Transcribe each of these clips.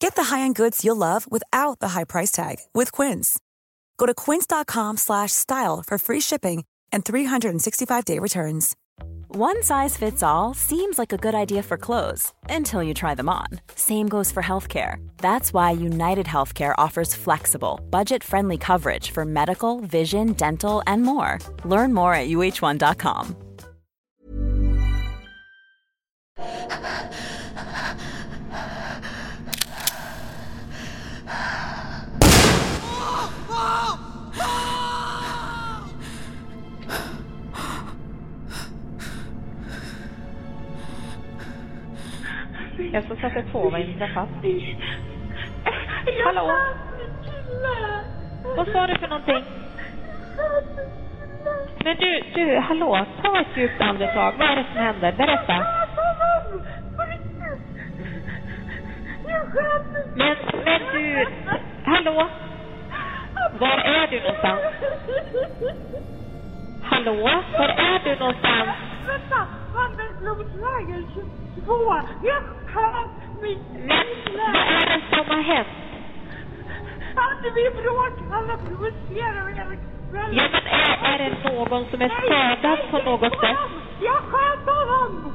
Get the high-end goods you'll love without the high price tag with Quince. Go to quince.com/style for free shipping and 365-day returns. One size fits all seems like a good idea for clothes until you try them on. Same goes for healthcare. That's why United Healthcare offers flexible, budget friendly coverage for medical, vision, dental, and more. Learn more at uh1.com. Jag ska sätta på vad inträffat. Hallå? Vad sa du för någonting? Men du, du, hallå, ta ett djupt andetag. Vad är det som händer? Berätta. Men, men du, hallå? Var är du någonstans? Hallå? Var är du någonstans? Vänta! Vandringsblodsvägen 22! Vad är det som har hänt? Hade vi bråk? Alla provocerar hela kvällen. Ja, men är, är det någon som är skadad på något sätt? Jag sköt honom!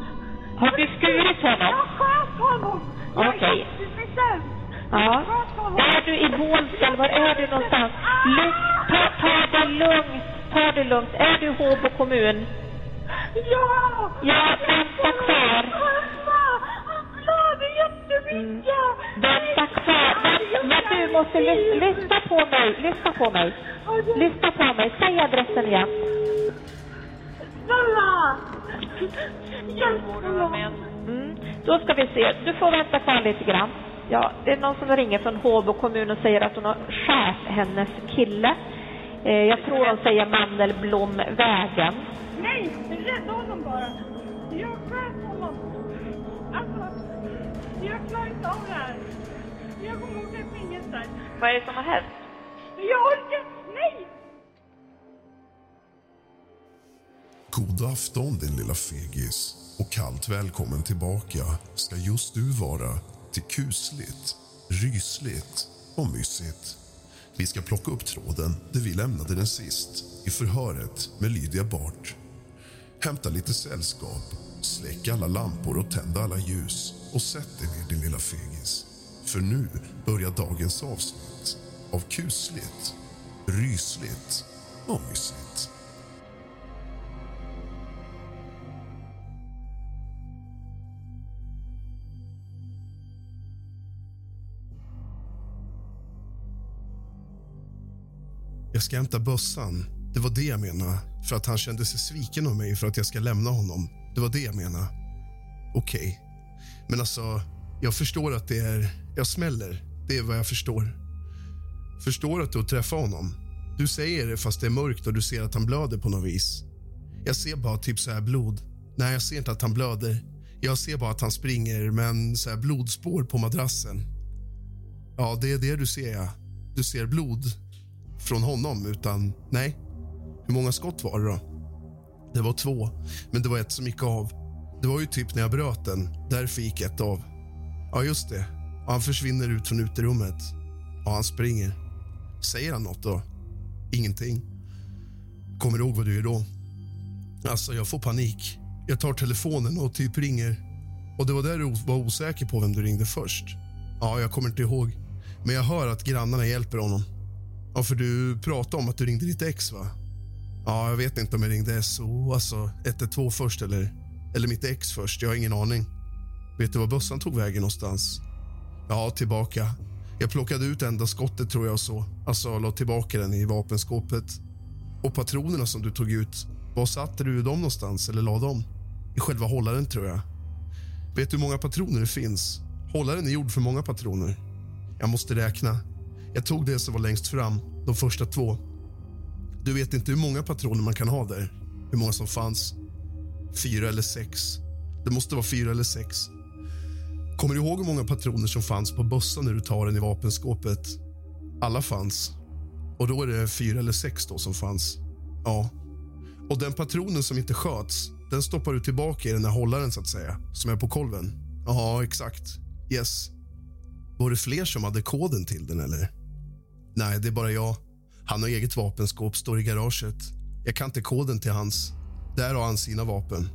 Har du skurit honom? Jag sköt honom! Okej. Ja. Är du i Bålsta? Var är du någonstans? Lugn, ta, ta det lugnt. Ta det lugnt. Är du Håbo kommun? Ja! Ja, vänta kvar. Jättemycket! Vänta kvar. Men, du måste lys, lyssna på mig. Lyssna på mig. Lyssna på mig. Säg adressen igen. Snälla! Mm. Då ska vi se. Du får vänta kvar lite grann. Ja, det är någon som ringer från Håbo kommun och säger att hon har skärt hennes kille. Eh, jag tror hon säger Mandelblomvägen. Nej! Rädda honom bara! Jag sköt honom! Alltså, fängelse. Vad är det som har hänt? Jag orkar... Nej! God afton din lilla fegis och kallt välkommen tillbaka ska just du vara till kusligt, rysligt och mysigt. Vi ska plocka upp tråden där vi lämnade den sist i förhöret med Lydia Bart. Hämta lite sällskap, släck alla lampor och tänd alla ljus och sätt dig ner din lilla fegis. För nu börjar dagens avsnitt av kusligt, rysligt och mysigt. Jag ska hämta bössan. Det var det jag menade. För att han kände sig sviken av mig för att jag ska lämna honom. Det var det jag menade. Okej. Men alltså, jag förstår att det är... Jag smäller. Det är vad jag förstår. Förstår att du har träffat honom. Du säger det fast det är mörkt och du ser att han blöder på något vis. Jag ser bara typ så här blod. Nej, jag ser inte att han blöder. Jag ser bara att han springer men så här blodspår på madrassen. Ja, det är det du ser, ja. Du ser blod från honom, utan nej. Hur många skott var det då? Det var två, men det var ett som gick av. Det var ju typ när jag bröt den. Därför gick ett av. Ja, just det. Och han försvinner ut från uterummet. Och han springer. Säger han något då? Ingenting. Kommer du ihåg vad du gör då? Alltså, jag får panik. Jag tar telefonen och typ ringer. Och det var där du var osäker på vem du ringde först. Ja, jag kommer inte ihåg. Men jag hör att grannarna hjälper honom. Ja, för du pratade om att du ringde ditt ex, va? Ja, jag vet inte om jag ringde SO, alltså 112 först eller, eller mitt ex först. Jag har ingen aning. Vet du var bössan tog vägen någonstans? Ja, tillbaka. Jag plockade ut enda skottet tror jag och så. Alltså la tillbaka den i vapenskåpet. Och patronerna som du tog ut, var satte du dem någonstans eller la dem? I själva hållaren tror jag. Vet du hur många patroner det finns? Hållaren är gjord för många patroner. Jag måste räkna. Jag tog det som var längst fram, de första två. Du vet inte hur många patroner man kan ha där? Hur många som fanns? Fyra eller sex. Det måste vara fyra eller sex. Kommer du ihåg hur många patroner som fanns på bössan när du tar den i vapenskåpet? Alla fanns. Och då är det fyra eller sex då som fanns. Ja. Och den patronen som inte sköts, den stoppar du tillbaka i den här hållaren så att säga, som är på kolven. Ja, exakt. Yes. Var det fler som hade koden till den eller? Nej, det är bara jag. Han har eget vapenskåp, står i garaget. Jag kan inte koden till hans. Där har han sina vapen.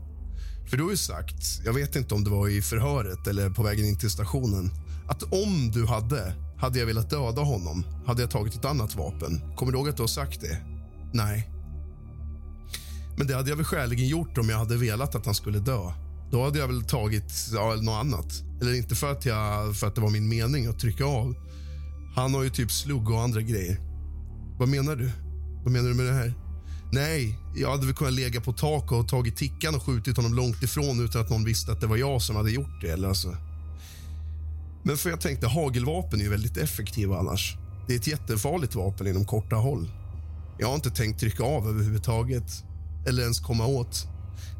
För du har ju sagt, jag vet inte om det var i förhöret eller på vägen in till stationen, att om du hade, hade jag velat döda honom, hade jag tagit ett annat vapen. Kommer du ihåg att du har sagt det? Nej. Men det hade jag väl skäligen gjort om jag hade velat att han skulle dö. Då hade jag väl tagit ja, något annat. Eller inte för att, jag, för att det var min mening att trycka av. Han har ju typ slugg och andra grejer. Vad menar du? Vad menar du med det här? Nej, jag hade väl kunnat lägga på tak och tagit tickan och skjutit honom långt ifrån utan att någon visste att det var jag som hade gjort det. Eller alltså. Men för jag tänkte, hagelvapen är ju väldigt effektiva annars. Det är ett jättefarligt vapen inom korta håll. Jag har inte tänkt trycka av överhuvudtaget. Eller ens komma åt.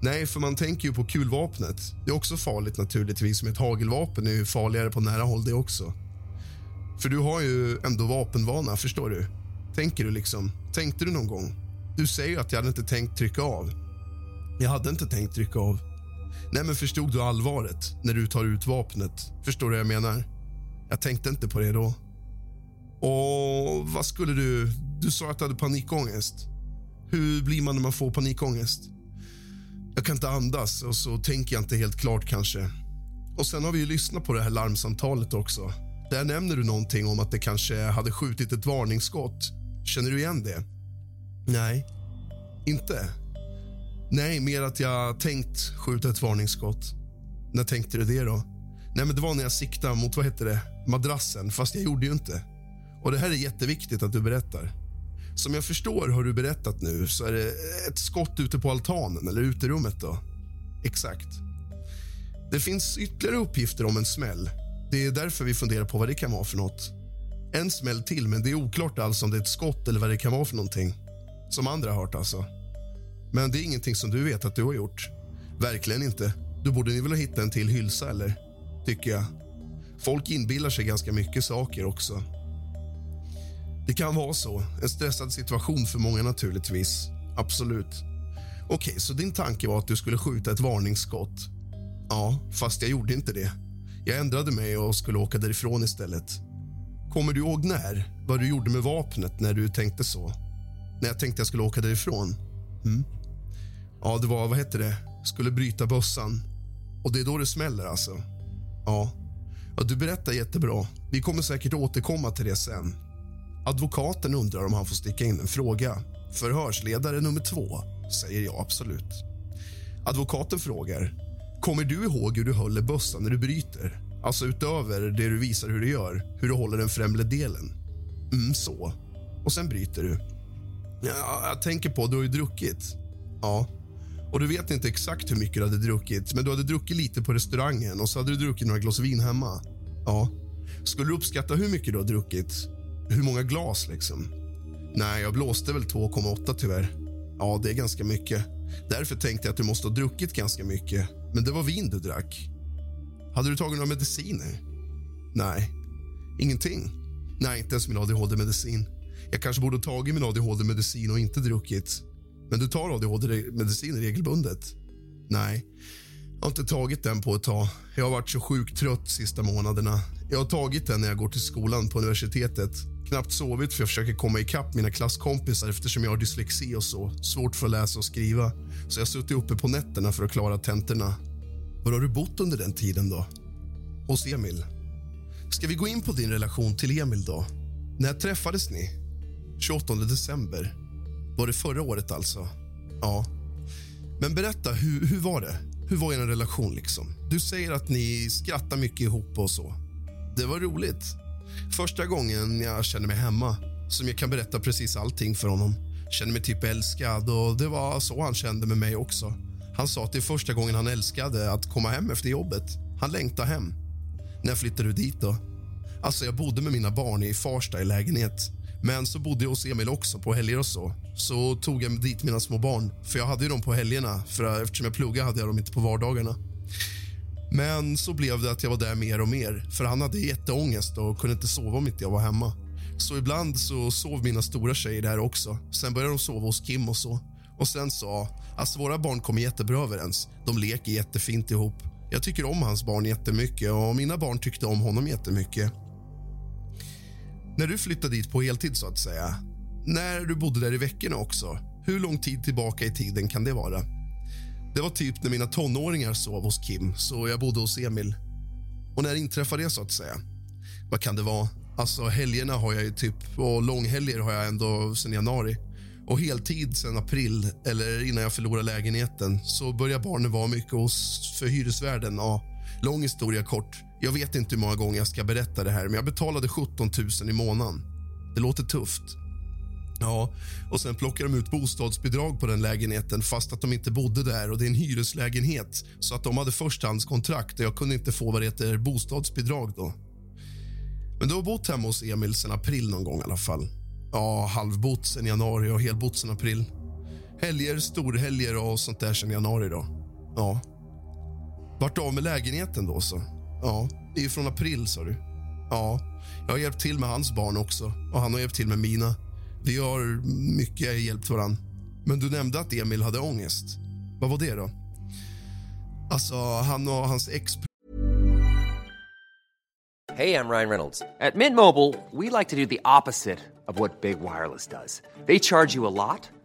Nej, för man tänker ju på kulvapnet. Det är också farligt naturligtvis, men ett hagelvapen är ju farligare på nära håll det också. För du har ju ändå vapenvana, förstår du? Tänker du liksom? Tänkte du någon gång? Du säger ju att jag hade inte tänkt trycka av. Jag hade inte tänkt trycka av. Nej, men förstod du allvaret när du tar ut vapnet? Förstår du vad jag menar? Jag tänkte inte på det då. Och vad skulle du... Du sa att du hade panikångest. Hur blir man när man får panikångest? Jag kan inte andas och så tänker jag inte helt klart kanske. Och sen har vi ju lyssnat på det här larmsamtalet också. Där nämner du någonting om att det kanske hade skjutit ett varningsskott. Känner du igen det? Nej. Inte? Nej, mer att jag tänkt skjuta ett varningsskott. När tänkte du det då? Nej, men det var när jag siktade mot, vad heter det, madrassen, fast jag gjorde ju inte. Och det här är jätteviktigt att du berättar. Som jag förstår har du berättat nu så är det ett skott ute på altanen eller uterummet då. Exakt. Det finns ytterligare uppgifter om en smäll. Det är därför vi funderar på vad det kan vara för något. En smäll till, men det är oklart alls om det är ett skott eller vad det kan vara för någonting. Som andra har hört alltså. Men det är ingenting som du vet att du har gjort. Verkligen inte. Då borde ni väl hitta en till hylsa, eller? Tycker jag. Folk inbillar sig ganska mycket saker också. Det kan vara så. En stressad situation för många naturligtvis. Absolut. Okej, så din tanke var att du skulle skjuta ett varningsskott? Ja, fast jag gjorde inte det. Jag ändrade mig och skulle åka därifrån istället. Kommer du ihåg när? Vad du gjorde med vapnet när du tänkte så? När jag tänkte jag skulle åka därifrån? Mm. Ja, det var, vad hette det? Skulle bryta bössan. Och det är då det smäller alltså? Ja. ja. Du berättar jättebra. Vi kommer säkert återkomma till det sen. Advokaten undrar om han får sticka in en fråga. Förhörsledare nummer två, säger jag absolut. Advokaten frågar, kommer du ihåg hur du håller bössan när du bryter? Alltså utöver det du visar hur du gör, hur du håller den främre delen. Mm, så. Och sen bryter du. Ja, jag tänker på, du har ju druckit. Ja. Och du vet inte exakt hur mycket du hade druckit, men du hade druckit lite på restaurangen och så hade du druckit några glas vin hemma. Ja. Skulle du uppskatta hur mycket du har druckit? Hur många glas liksom? Nej, jag blåste väl 2,8 tyvärr. Ja, det är ganska mycket. Därför tänkte jag att du måste ha druckit ganska mycket. Men det var vin du drack. Hade du tagit några mediciner? Nej. Ingenting? Nej, inte ens min adhd-medicin. Jag kanske borde ha tagit min adhd-medicin och inte druckit. Men du tar adhd-medicin regelbundet? Nej, jag har inte tagit den på ett tag. Jag har varit så sjukt trött sista månaderna. Jag har tagit den när jag går till skolan på universitetet. Knappt sovit för jag försöker komma ikapp mina klasskompisar eftersom jag har dyslexi och så. Svårt för att läsa och skriva. Så jag har suttit uppe på nätterna för att klara tentorna. Var har du bott under den tiden då? Hos Emil? Ska vi gå in på din relation till Emil då? När träffades ni? 28 december. Var det förra året alltså? Ja. Men berätta, hur, hur var det? Hur var er relation? liksom? Du säger att ni skrattar mycket ihop och så. Det var roligt. Första gången jag kände mig hemma, som jag kan berätta precis allting för honom. Kände mig typ älskad och det var så han kände med mig också. Han sa att det är första gången han älskade att komma hem efter jobbet. Han längtade hem. När flyttade du dit då? Alltså jag bodde med mina barn i Farsta i lägenhet. Men så bodde jag hos Emil också på helger och så. Så tog jag dit mina små barn. För jag hade ju dem på helgerna. För eftersom jag pluggade hade jag dem inte på vardagarna. Men så blev det att jag var där mer och mer. För han hade jätteångest och kunde inte sova om inte jag var hemma. Så ibland så sov mina stora tjejer där också. Sen började de sova hos Kim och så. Och sen så, alltså våra barn kommer jättebra överens. De leker jättefint ihop. Jag tycker om hans barn jättemycket och mina barn tyckte om honom jättemycket. När du flyttade dit på heltid, så att säga, när du bodde där i veckorna också, hur lång tid tillbaka i tiden kan det vara? Det var typ när mina tonåringar sov hos Kim, så jag bodde hos Emil. Och när inträffade det, så att säga? Vad kan det vara? Alltså helgerna har jag ju typ, och långhelger har jag ändå sen januari. Och heltid sen april, eller innan jag förlorade lägenheten, så börjar barnen vara mycket hos för hyresvärden. Ja, lång historia kort. Jag vet inte hur många gånger jag ska berätta det här, men jag betalade 17 000 i månaden. Det låter tufft. Ja, och sen plockar de ut bostadsbidrag på den lägenheten fast att de inte bodde där och det är en hyreslägenhet. Så att de hade förstahandskontrakt och jag kunde inte få vad det heter bostadsbidrag då. Men du har bott hemma hos Emil sen april någon gång i alla fall. Ja, halvbott sen januari och helbott sen april. Helger, storhelger och sånt där sen januari då. Ja. Vart av med lägenheten då så? Ja, det är ju från april sa du. Ja, jag har hjälpt till med hans barn också och han har hjälpt till med mina. Vi har mycket hjälpt varann. Men du nämnde att Emil hade ångest. Vad var det då? Alltså, han och hans ex... Hej, jag Ryan Reynolds. På Mint Mobile, we like to do the opposite of what Big Wireless does. They charge you a lot,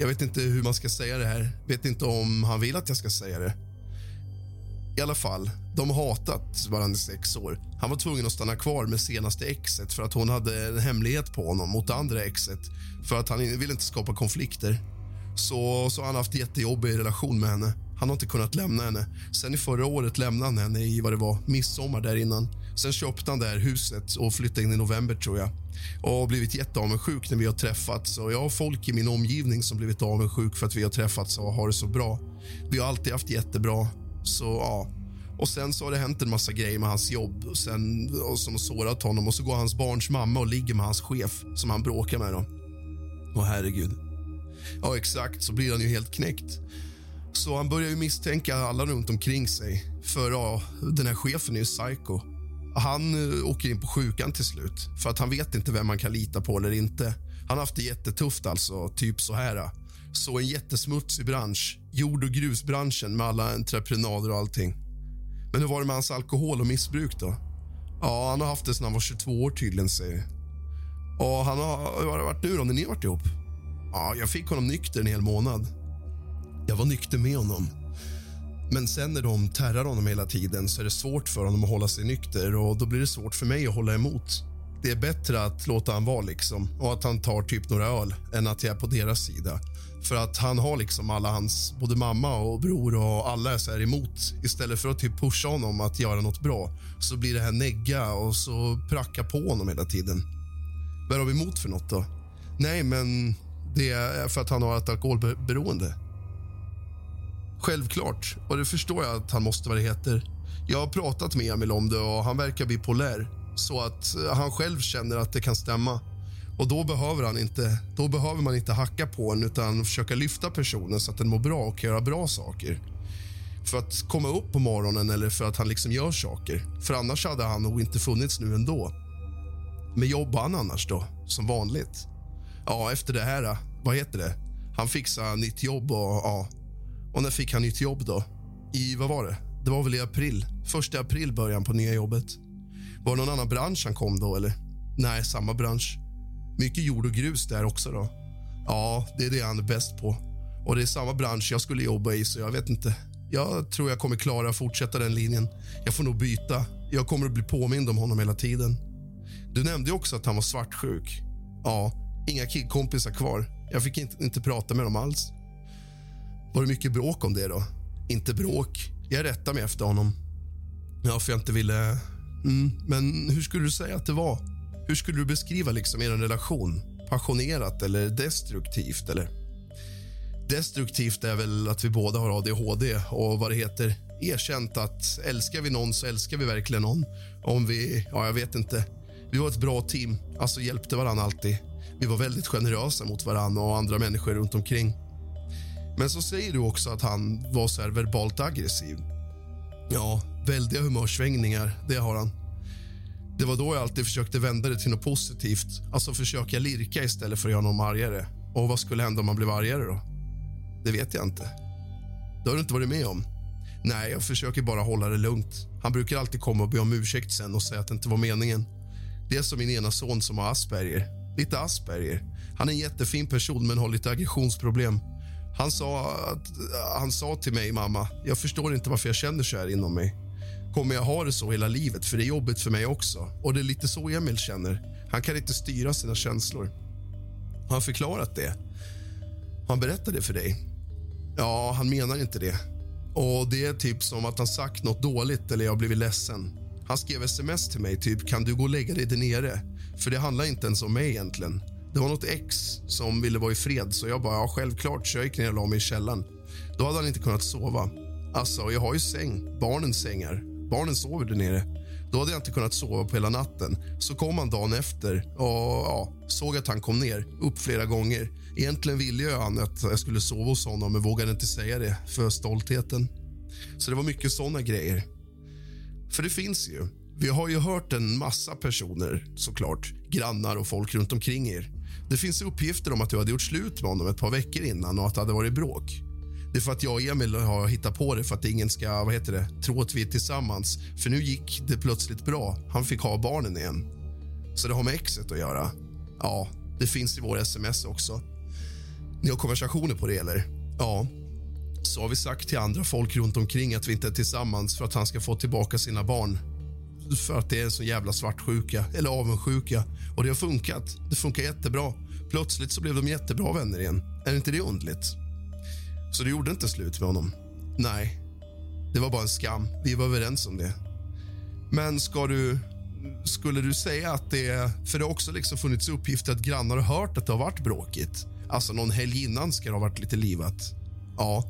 Jag vet inte hur man ska säga det här. Vet inte om han vill att jag ska säga det. I alla fall, de har hatat varandra i sex år. Han var tvungen att stanna kvar med senaste exet för att hon hade en hemlighet på honom mot andra exet. För att han ville inte skapa konflikter. Så, så har han haft jättejobbig relation med henne. Han har inte kunnat lämna henne. Sen i förra året lämnade han henne i vad det var, midsommar där innan. Sen köpte han det här huset och flyttade in i november tror jag. Och har blivit jätteavundsjuk när vi har träffats. Och jag har folk i min omgivning som blivit avundsjuk för att vi har träffats och har det så bra. Vi har alltid haft jättebra. Så ja. Och sen så har det hänt en massa grejer med hans jobb och sen, och som har sårat honom. Och så går hans barns mamma och ligger med hans chef som han bråkar med. Då. Åh herregud. Ja, exakt. Så blir han ju helt knäckt. Så han börjar ju misstänka alla runt omkring sig. För ja, den här chefen är ju psycho han eh, åker in på sjukan till slut för att han vet inte vem man kan lita på eller inte. Han har haft det jättetufft, alltså, typ så här. Så en jättesmutsig bransch, jord och grusbranschen med alla entreprenader och allting. Men hur var det med hans alkohol och missbruk då? Ja, han har haft det sedan han var 22 år tydligen, säger Och han har, hur har det varit nu då, när ni har varit ihop? Ja, jag fick honom nykter en hel månad. Jag var nykter med honom. Men sen när de terrar honom hela tiden så är det svårt för honom att hålla sig nykter och då blir det svårt för mig att hålla emot. Det är bättre att låta han vara liksom och att han tar typ några öl än att jag är på deras sida. För att han har liksom alla hans, både mamma och bror och alla är så här emot. Istället för att typ pusha honom att göra något bra så blir det här negga och så pracka på honom hela tiden. Vad är vi emot för något då? Nej, men det är för att han har ett alkoholberoende. Självklart, och det förstår jag att han måste vad det heter. Jag har pratat med Emil om det och han verkar bipolär så att eh, han själv känner att det kan stämma. Och då behöver, han inte, då behöver man inte hacka på en utan försöka lyfta personen så att den mår bra och kan göra bra saker. För att komma upp på morgonen eller för att han liksom gör saker. För annars hade han nog inte funnits nu ändå. Men jobbar han annars då, som vanligt? Ja, efter det här, eh, vad heter det? Han fixar nytt jobb och ja. Och när fick han nytt jobb då? I, vad var det? Det var väl i april? Första april började han på nya jobbet. Var det någon annan bransch han kom då eller? Nej, samma bransch. Mycket jord och grus där också då. Ja, det är det han är bäst på. Och det är samma bransch jag skulle jobba i så jag vet inte. Jag tror jag kommer klara att fortsätta den linjen. Jag får nog byta. Jag kommer att bli påmind om honom hela tiden. Du nämnde också att han var svartsjuk. Ja, inga killkompisar kvar. Jag fick inte, inte prata med dem alls. Var det mycket bråk om det då? Inte bråk. Jag rättade mig efter honom. Ja, för jag inte ville... Mm, men hur skulle du säga att det var? Hur skulle du beskriva liksom er relation? Passionerat eller destruktivt? eller? Destruktivt är väl att vi båda har ADHD och vad det heter erkänt att älskar vi någon så älskar vi verkligen någon. Om vi, ja jag vet inte. Vi var ett bra team, alltså hjälpte varandra alltid. Vi var väldigt generösa mot varandra och andra människor runt omkring. Men så säger du också att han var så verbalt aggressiv. Ja, väldiga humörsvängningar, det har han. Det var då jag alltid försökte vända det till något positivt. Alltså försöka lirka istället för att göra någon argare. Och vad skulle hända om man blev argare då? Det vet jag inte. Det har du inte varit med om? Nej, jag försöker bara hålla det lugnt. Han brukar alltid komma och be om ursäkt sen och säga att det inte var meningen. Det är som min ena son som har Asperger. Lite Asperger. Han är en jättefin person men har lite aggressionsproblem. Han sa, att, han sa till mig, mamma, jag förstår inte varför jag känner så här inom mig. Kommer jag ha det så hela livet? För det är jobbigt för mig också. Och det är lite så Emil känner. Han kan inte styra sina känslor. Har han förklarat det? Har han berättat det för dig? Ja, han menar inte det. Och Det är typ som att han sagt nåt dåligt eller jag har blivit ledsen. Han skrev sms till mig, typ kan du gå och lägga dig där nere? För det handlar inte ens om mig egentligen. Det var nåt ex som ville vara i fred, så jag bara, ja självklart, så jag gick ner och la mig i källaren. Då hade han inte kunnat sova. Alltså, jag har ju säng, barnens sängar. Barnen sover där nere. Då hade jag inte kunnat sova på hela natten. Så kom han dagen efter och ja, såg att han kom ner upp flera gånger. Egentligen ville jag han att jag skulle sova hos honom men vågade inte säga det för stoltheten. Så det var mycket såna grejer. För det finns ju. Vi har ju hört en massa personer, såklart, grannar och folk runt omkring er. Det finns uppgifter om att du hade gjort slut med honom ett par veckor innan och att det hade varit bråk. Det är för att jag och Emil har hittat på det för att ingen ska vad heter det, tro att vi är tillsammans. För nu gick det plötsligt bra. Han fick ha barnen igen. Så det har med exet att göra. Ja, det finns i vår sms också. Ni har konversationer på det, eller? Ja. Så har vi sagt till andra folk runt omkring att vi inte är tillsammans för att han ska få tillbaka sina barn. För att det är en så jävla svartsjuka, eller avundsjuka. Och det har funkat. Det funkar jättebra. Plötsligt så blev de jättebra vänner igen. Är inte det underligt? Så du gjorde inte slut med honom? Nej, det var bara en skam. Vi var överens om det. Men ska du... Skulle du säga att det... För det har också liksom funnits uppgifter att grannar har hört att det har varit bråkigt. Alltså någon helg innan ska det ha varit lite livat. Ja,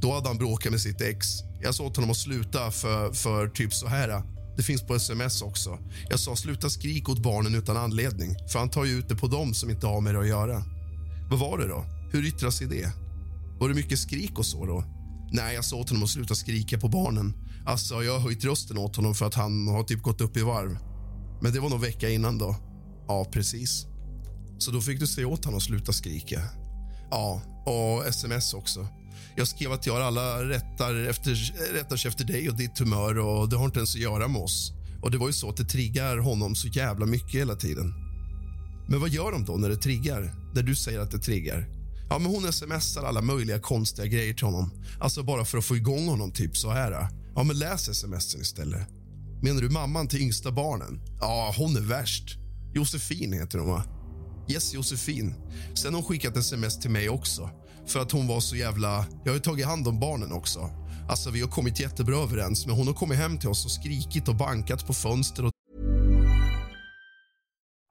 då hade han bråkat med sitt ex. Jag sa åt honom att sluta för, för typ så här. Det finns på sms också. Jag sa sluta skrik åt barnen utan anledning. För han tar ju ut det på dem som inte har med det att göra. Vad var det då? Hur yttrar sig det? Var det mycket skrik och så då? Nej, jag sa åt honom att sluta skrika på barnen. Alltså, jag har höjt rösten åt honom för att han har typ gått upp i varv. Men det var någon vecka innan då. Ja, precis. Så då fick du säga åt honom att sluta skrika. Ja, och sms också. Jag skrev att jag har alla rättar, efter, rättar sig efter dig och ditt humör och det har inte ens att göra med oss. Och det var ju så att det triggar honom så jävla mycket hela tiden. Men vad gör de då när det triggar? När du säger att det triggar? Ja, men hon smsar alla möjliga konstiga grejer till honom. Alltså bara för att få igång honom, typ så här. Ja, men läs smsen istället. Menar du mamman till yngsta barnen? Ja, hon är värst. Josefin heter hon, va? Yes, Josefin. Sen har hon skickat sms till mig också. För att hon var så jävla... Jag har tagit hand om barnen också. Alltså, vi har kommit jättebra överens, men hon har kommit hem till oss och skrikit och bankat på fönster och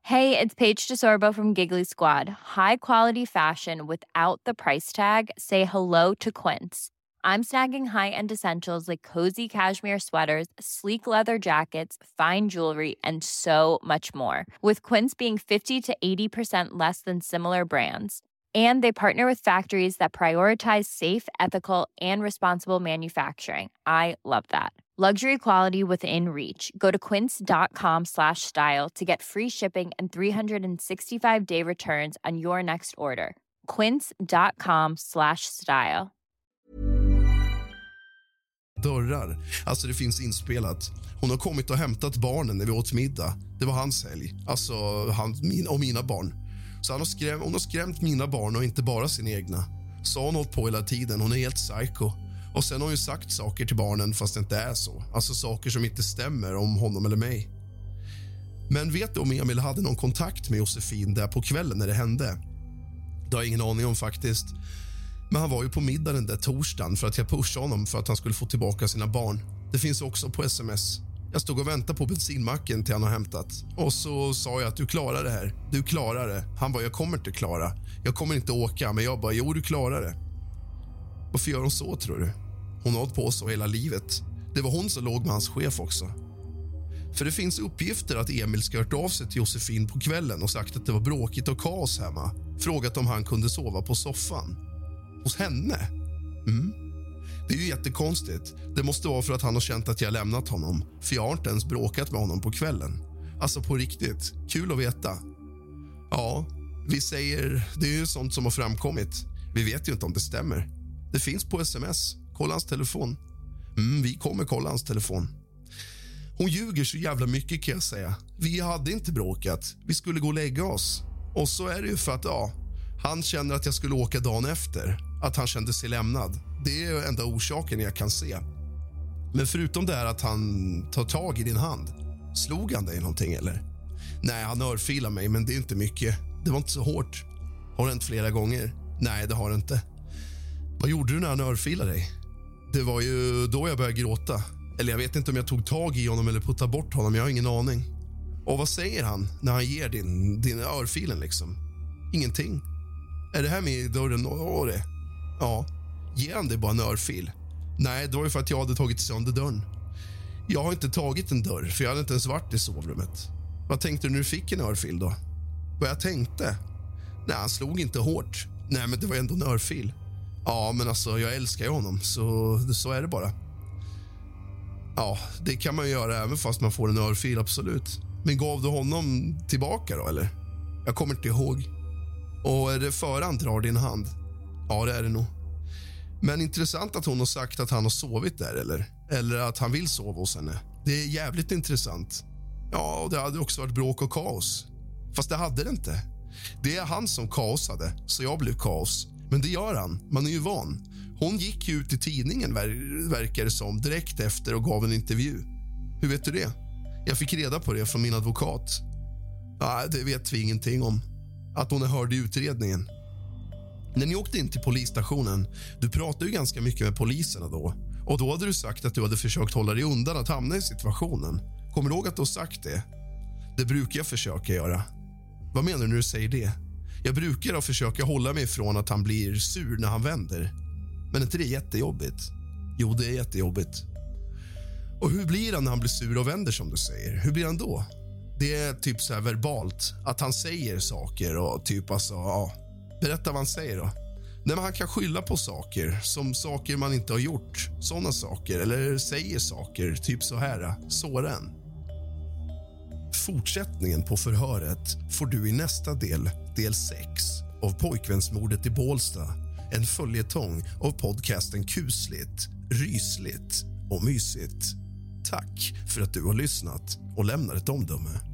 Hey, it's Paige DeSorbo from Giggly Squad. High quality fashion without the price tag. Say hello to Quince. I'm snagging high-end essentials like cozy cashmere sweaters, sleek leather jackets, fine jewelry, and so much more. With Quince being 50 to 80% less than similar brands. And they partner with factories that prioritize safe, ethical, and responsible manufacturing. I love that. Luxury quality within reach. Go to quince.com slash style to get free shipping and 365 day returns on your next order. Quince.com slash style. dörrar. Alltså det finns inspelat. Hon har kommit och hämtat barnen när vi åt middag. Det var hans helg. Alltså han min, och mina barn. Så han har skräm, hon har skrämt mina barn och inte bara sina egna. Så har hon hållit på hela tiden. Hon är helt psycho. Och sen har hon ju sagt saker till barnen fast det inte är så. Alltså saker som inte stämmer om honom eller mig. Men vet du om Emil hade någon kontakt med Josefin där på kvällen när det hände? Det har jag ingen aning om faktiskt. Men han var ju på middag den där torsdagen för att jag pushade honom för att han skulle få tillbaka sina barn. Det finns också på sms. Jag stod och väntade på bensinmacken till han har hämtat. Och så sa jag att du klarar det här. Du klarar det. Han bara, jag kommer inte klara. Jag kommer inte åka. Men jag bara, jo du klarar det. Varför gör hon så tror du? Hon har hållit på så hela livet. Det var hon som låg med hans chef också. För det finns uppgifter att Emil ska hört av sig till Josefin på kvällen och sagt att det var bråkigt och kaos hemma. Frågat om han kunde sova på soffan. Hos henne? Mm. Det är ju jättekonstigt. Det måste vara för att han har känt att jag lämnat honom. För jag har inte ens bråkat med honom på kvällen. Alltså på riktigt. Kul att veta. Ja, vi säger... Det är ju sånt som har framkommit. Vi vet ju inte om det stämmer. Det finns på sms. Kolla hans telefon. Mm, vi kommer kolla hans telefon. Hon ljuger så jävla mycket kan jag säga. Vi hade inte bråkat. Vi skulle gå och lägga oss. Och så är det ju för att, ja, han känner att jag skulle åka dagen efter. Att han kände sig lämnad. Det är enda orsaken jag kan se. Men förutom det här att han tar tag i din hand, slog han dig någonting eller? Nej, han örfilade mig, men det är inte mycket. Det var inte så hårt. Har det hänt flera gånger? Nej, det har det inte. Vad gjorde du när han örfilade dig? Det var ju då jag började gråta. Eller jag vet inte om jag tog tag i honom eller puttade bort honom. Jag har ingen aning. Och vad säger han när han ger din, din örfilen liksom? Ingenting. Är det här med i dörren? Åh, det. Ja. Ger han dig bara en örfil? Nej, det var ju för att jag hade tagit sönder dörren. Jag har inte tagit en dörr, för jag hade inte ens varit i sovrummet. Vad tänkte du när du fick en örfil då? Vad jag tänkte? Nej, han slog inte hårt. Nej, men det var ändå en örfil. Ja, men alltså, jag älskar ju honom, så, så är det bara. Ja, det kan man göra även fast man får en örfil, absolut. Men gav du honom tillbaka då, eller? Jag kommer inte ihåg. Och är det före han drar din hand? Ja, det är det nog. Men intressant att hon har sagt att han har sovit där, eller? Eller att han vill sova hos henne. Det är jävligt intressant. Ja, och det hade också varit bråk och kaos. Fast det hade det inte. Det är han som kaosade, så jag blev kaos. Men det gör han. Man är ju van. Hon gick ju ut i tidningen, ver verkar det som, direkt efter och gav en intervju. Hur vet du det? Jag fick reda på det från min advokat. Nej, det vet vi ingenting om. Att hon är hörd i utredningen. När ni åkte in till polisstationen, du pratade ju ganska mycket med poliserna då. Och då hade du sagt att du hade försökt hålla dig undan att hamna i situationen. Kommer du ihåg att du har sagt det? Det brukar jag försöka göra. Vad menar du när du säger det? Jag brukar försöka hålla mig ifrån att han blir sur när han vänder. Men är inte det jättejobbigt? Jo, det är jättejobbigt. Och hur blir han när han blir sur och vänder som du säger? Hur blir han då? Det är typ så verbalt, att han säger saker och typ alltså, ja. Berätta vad han säger då. När han kan skylla på saker, som saker man inte har gjort. Såna saker, eller säger saker, typ så här. Såren. Fortsättningen på förhöret får du i nästa del, del 6 av Pojkvänsmordet i Bålsta. En följetong av podcasten kusligt, rysligt och mysigt. Tack för att du har lyssnat och lämnar ett omdöme.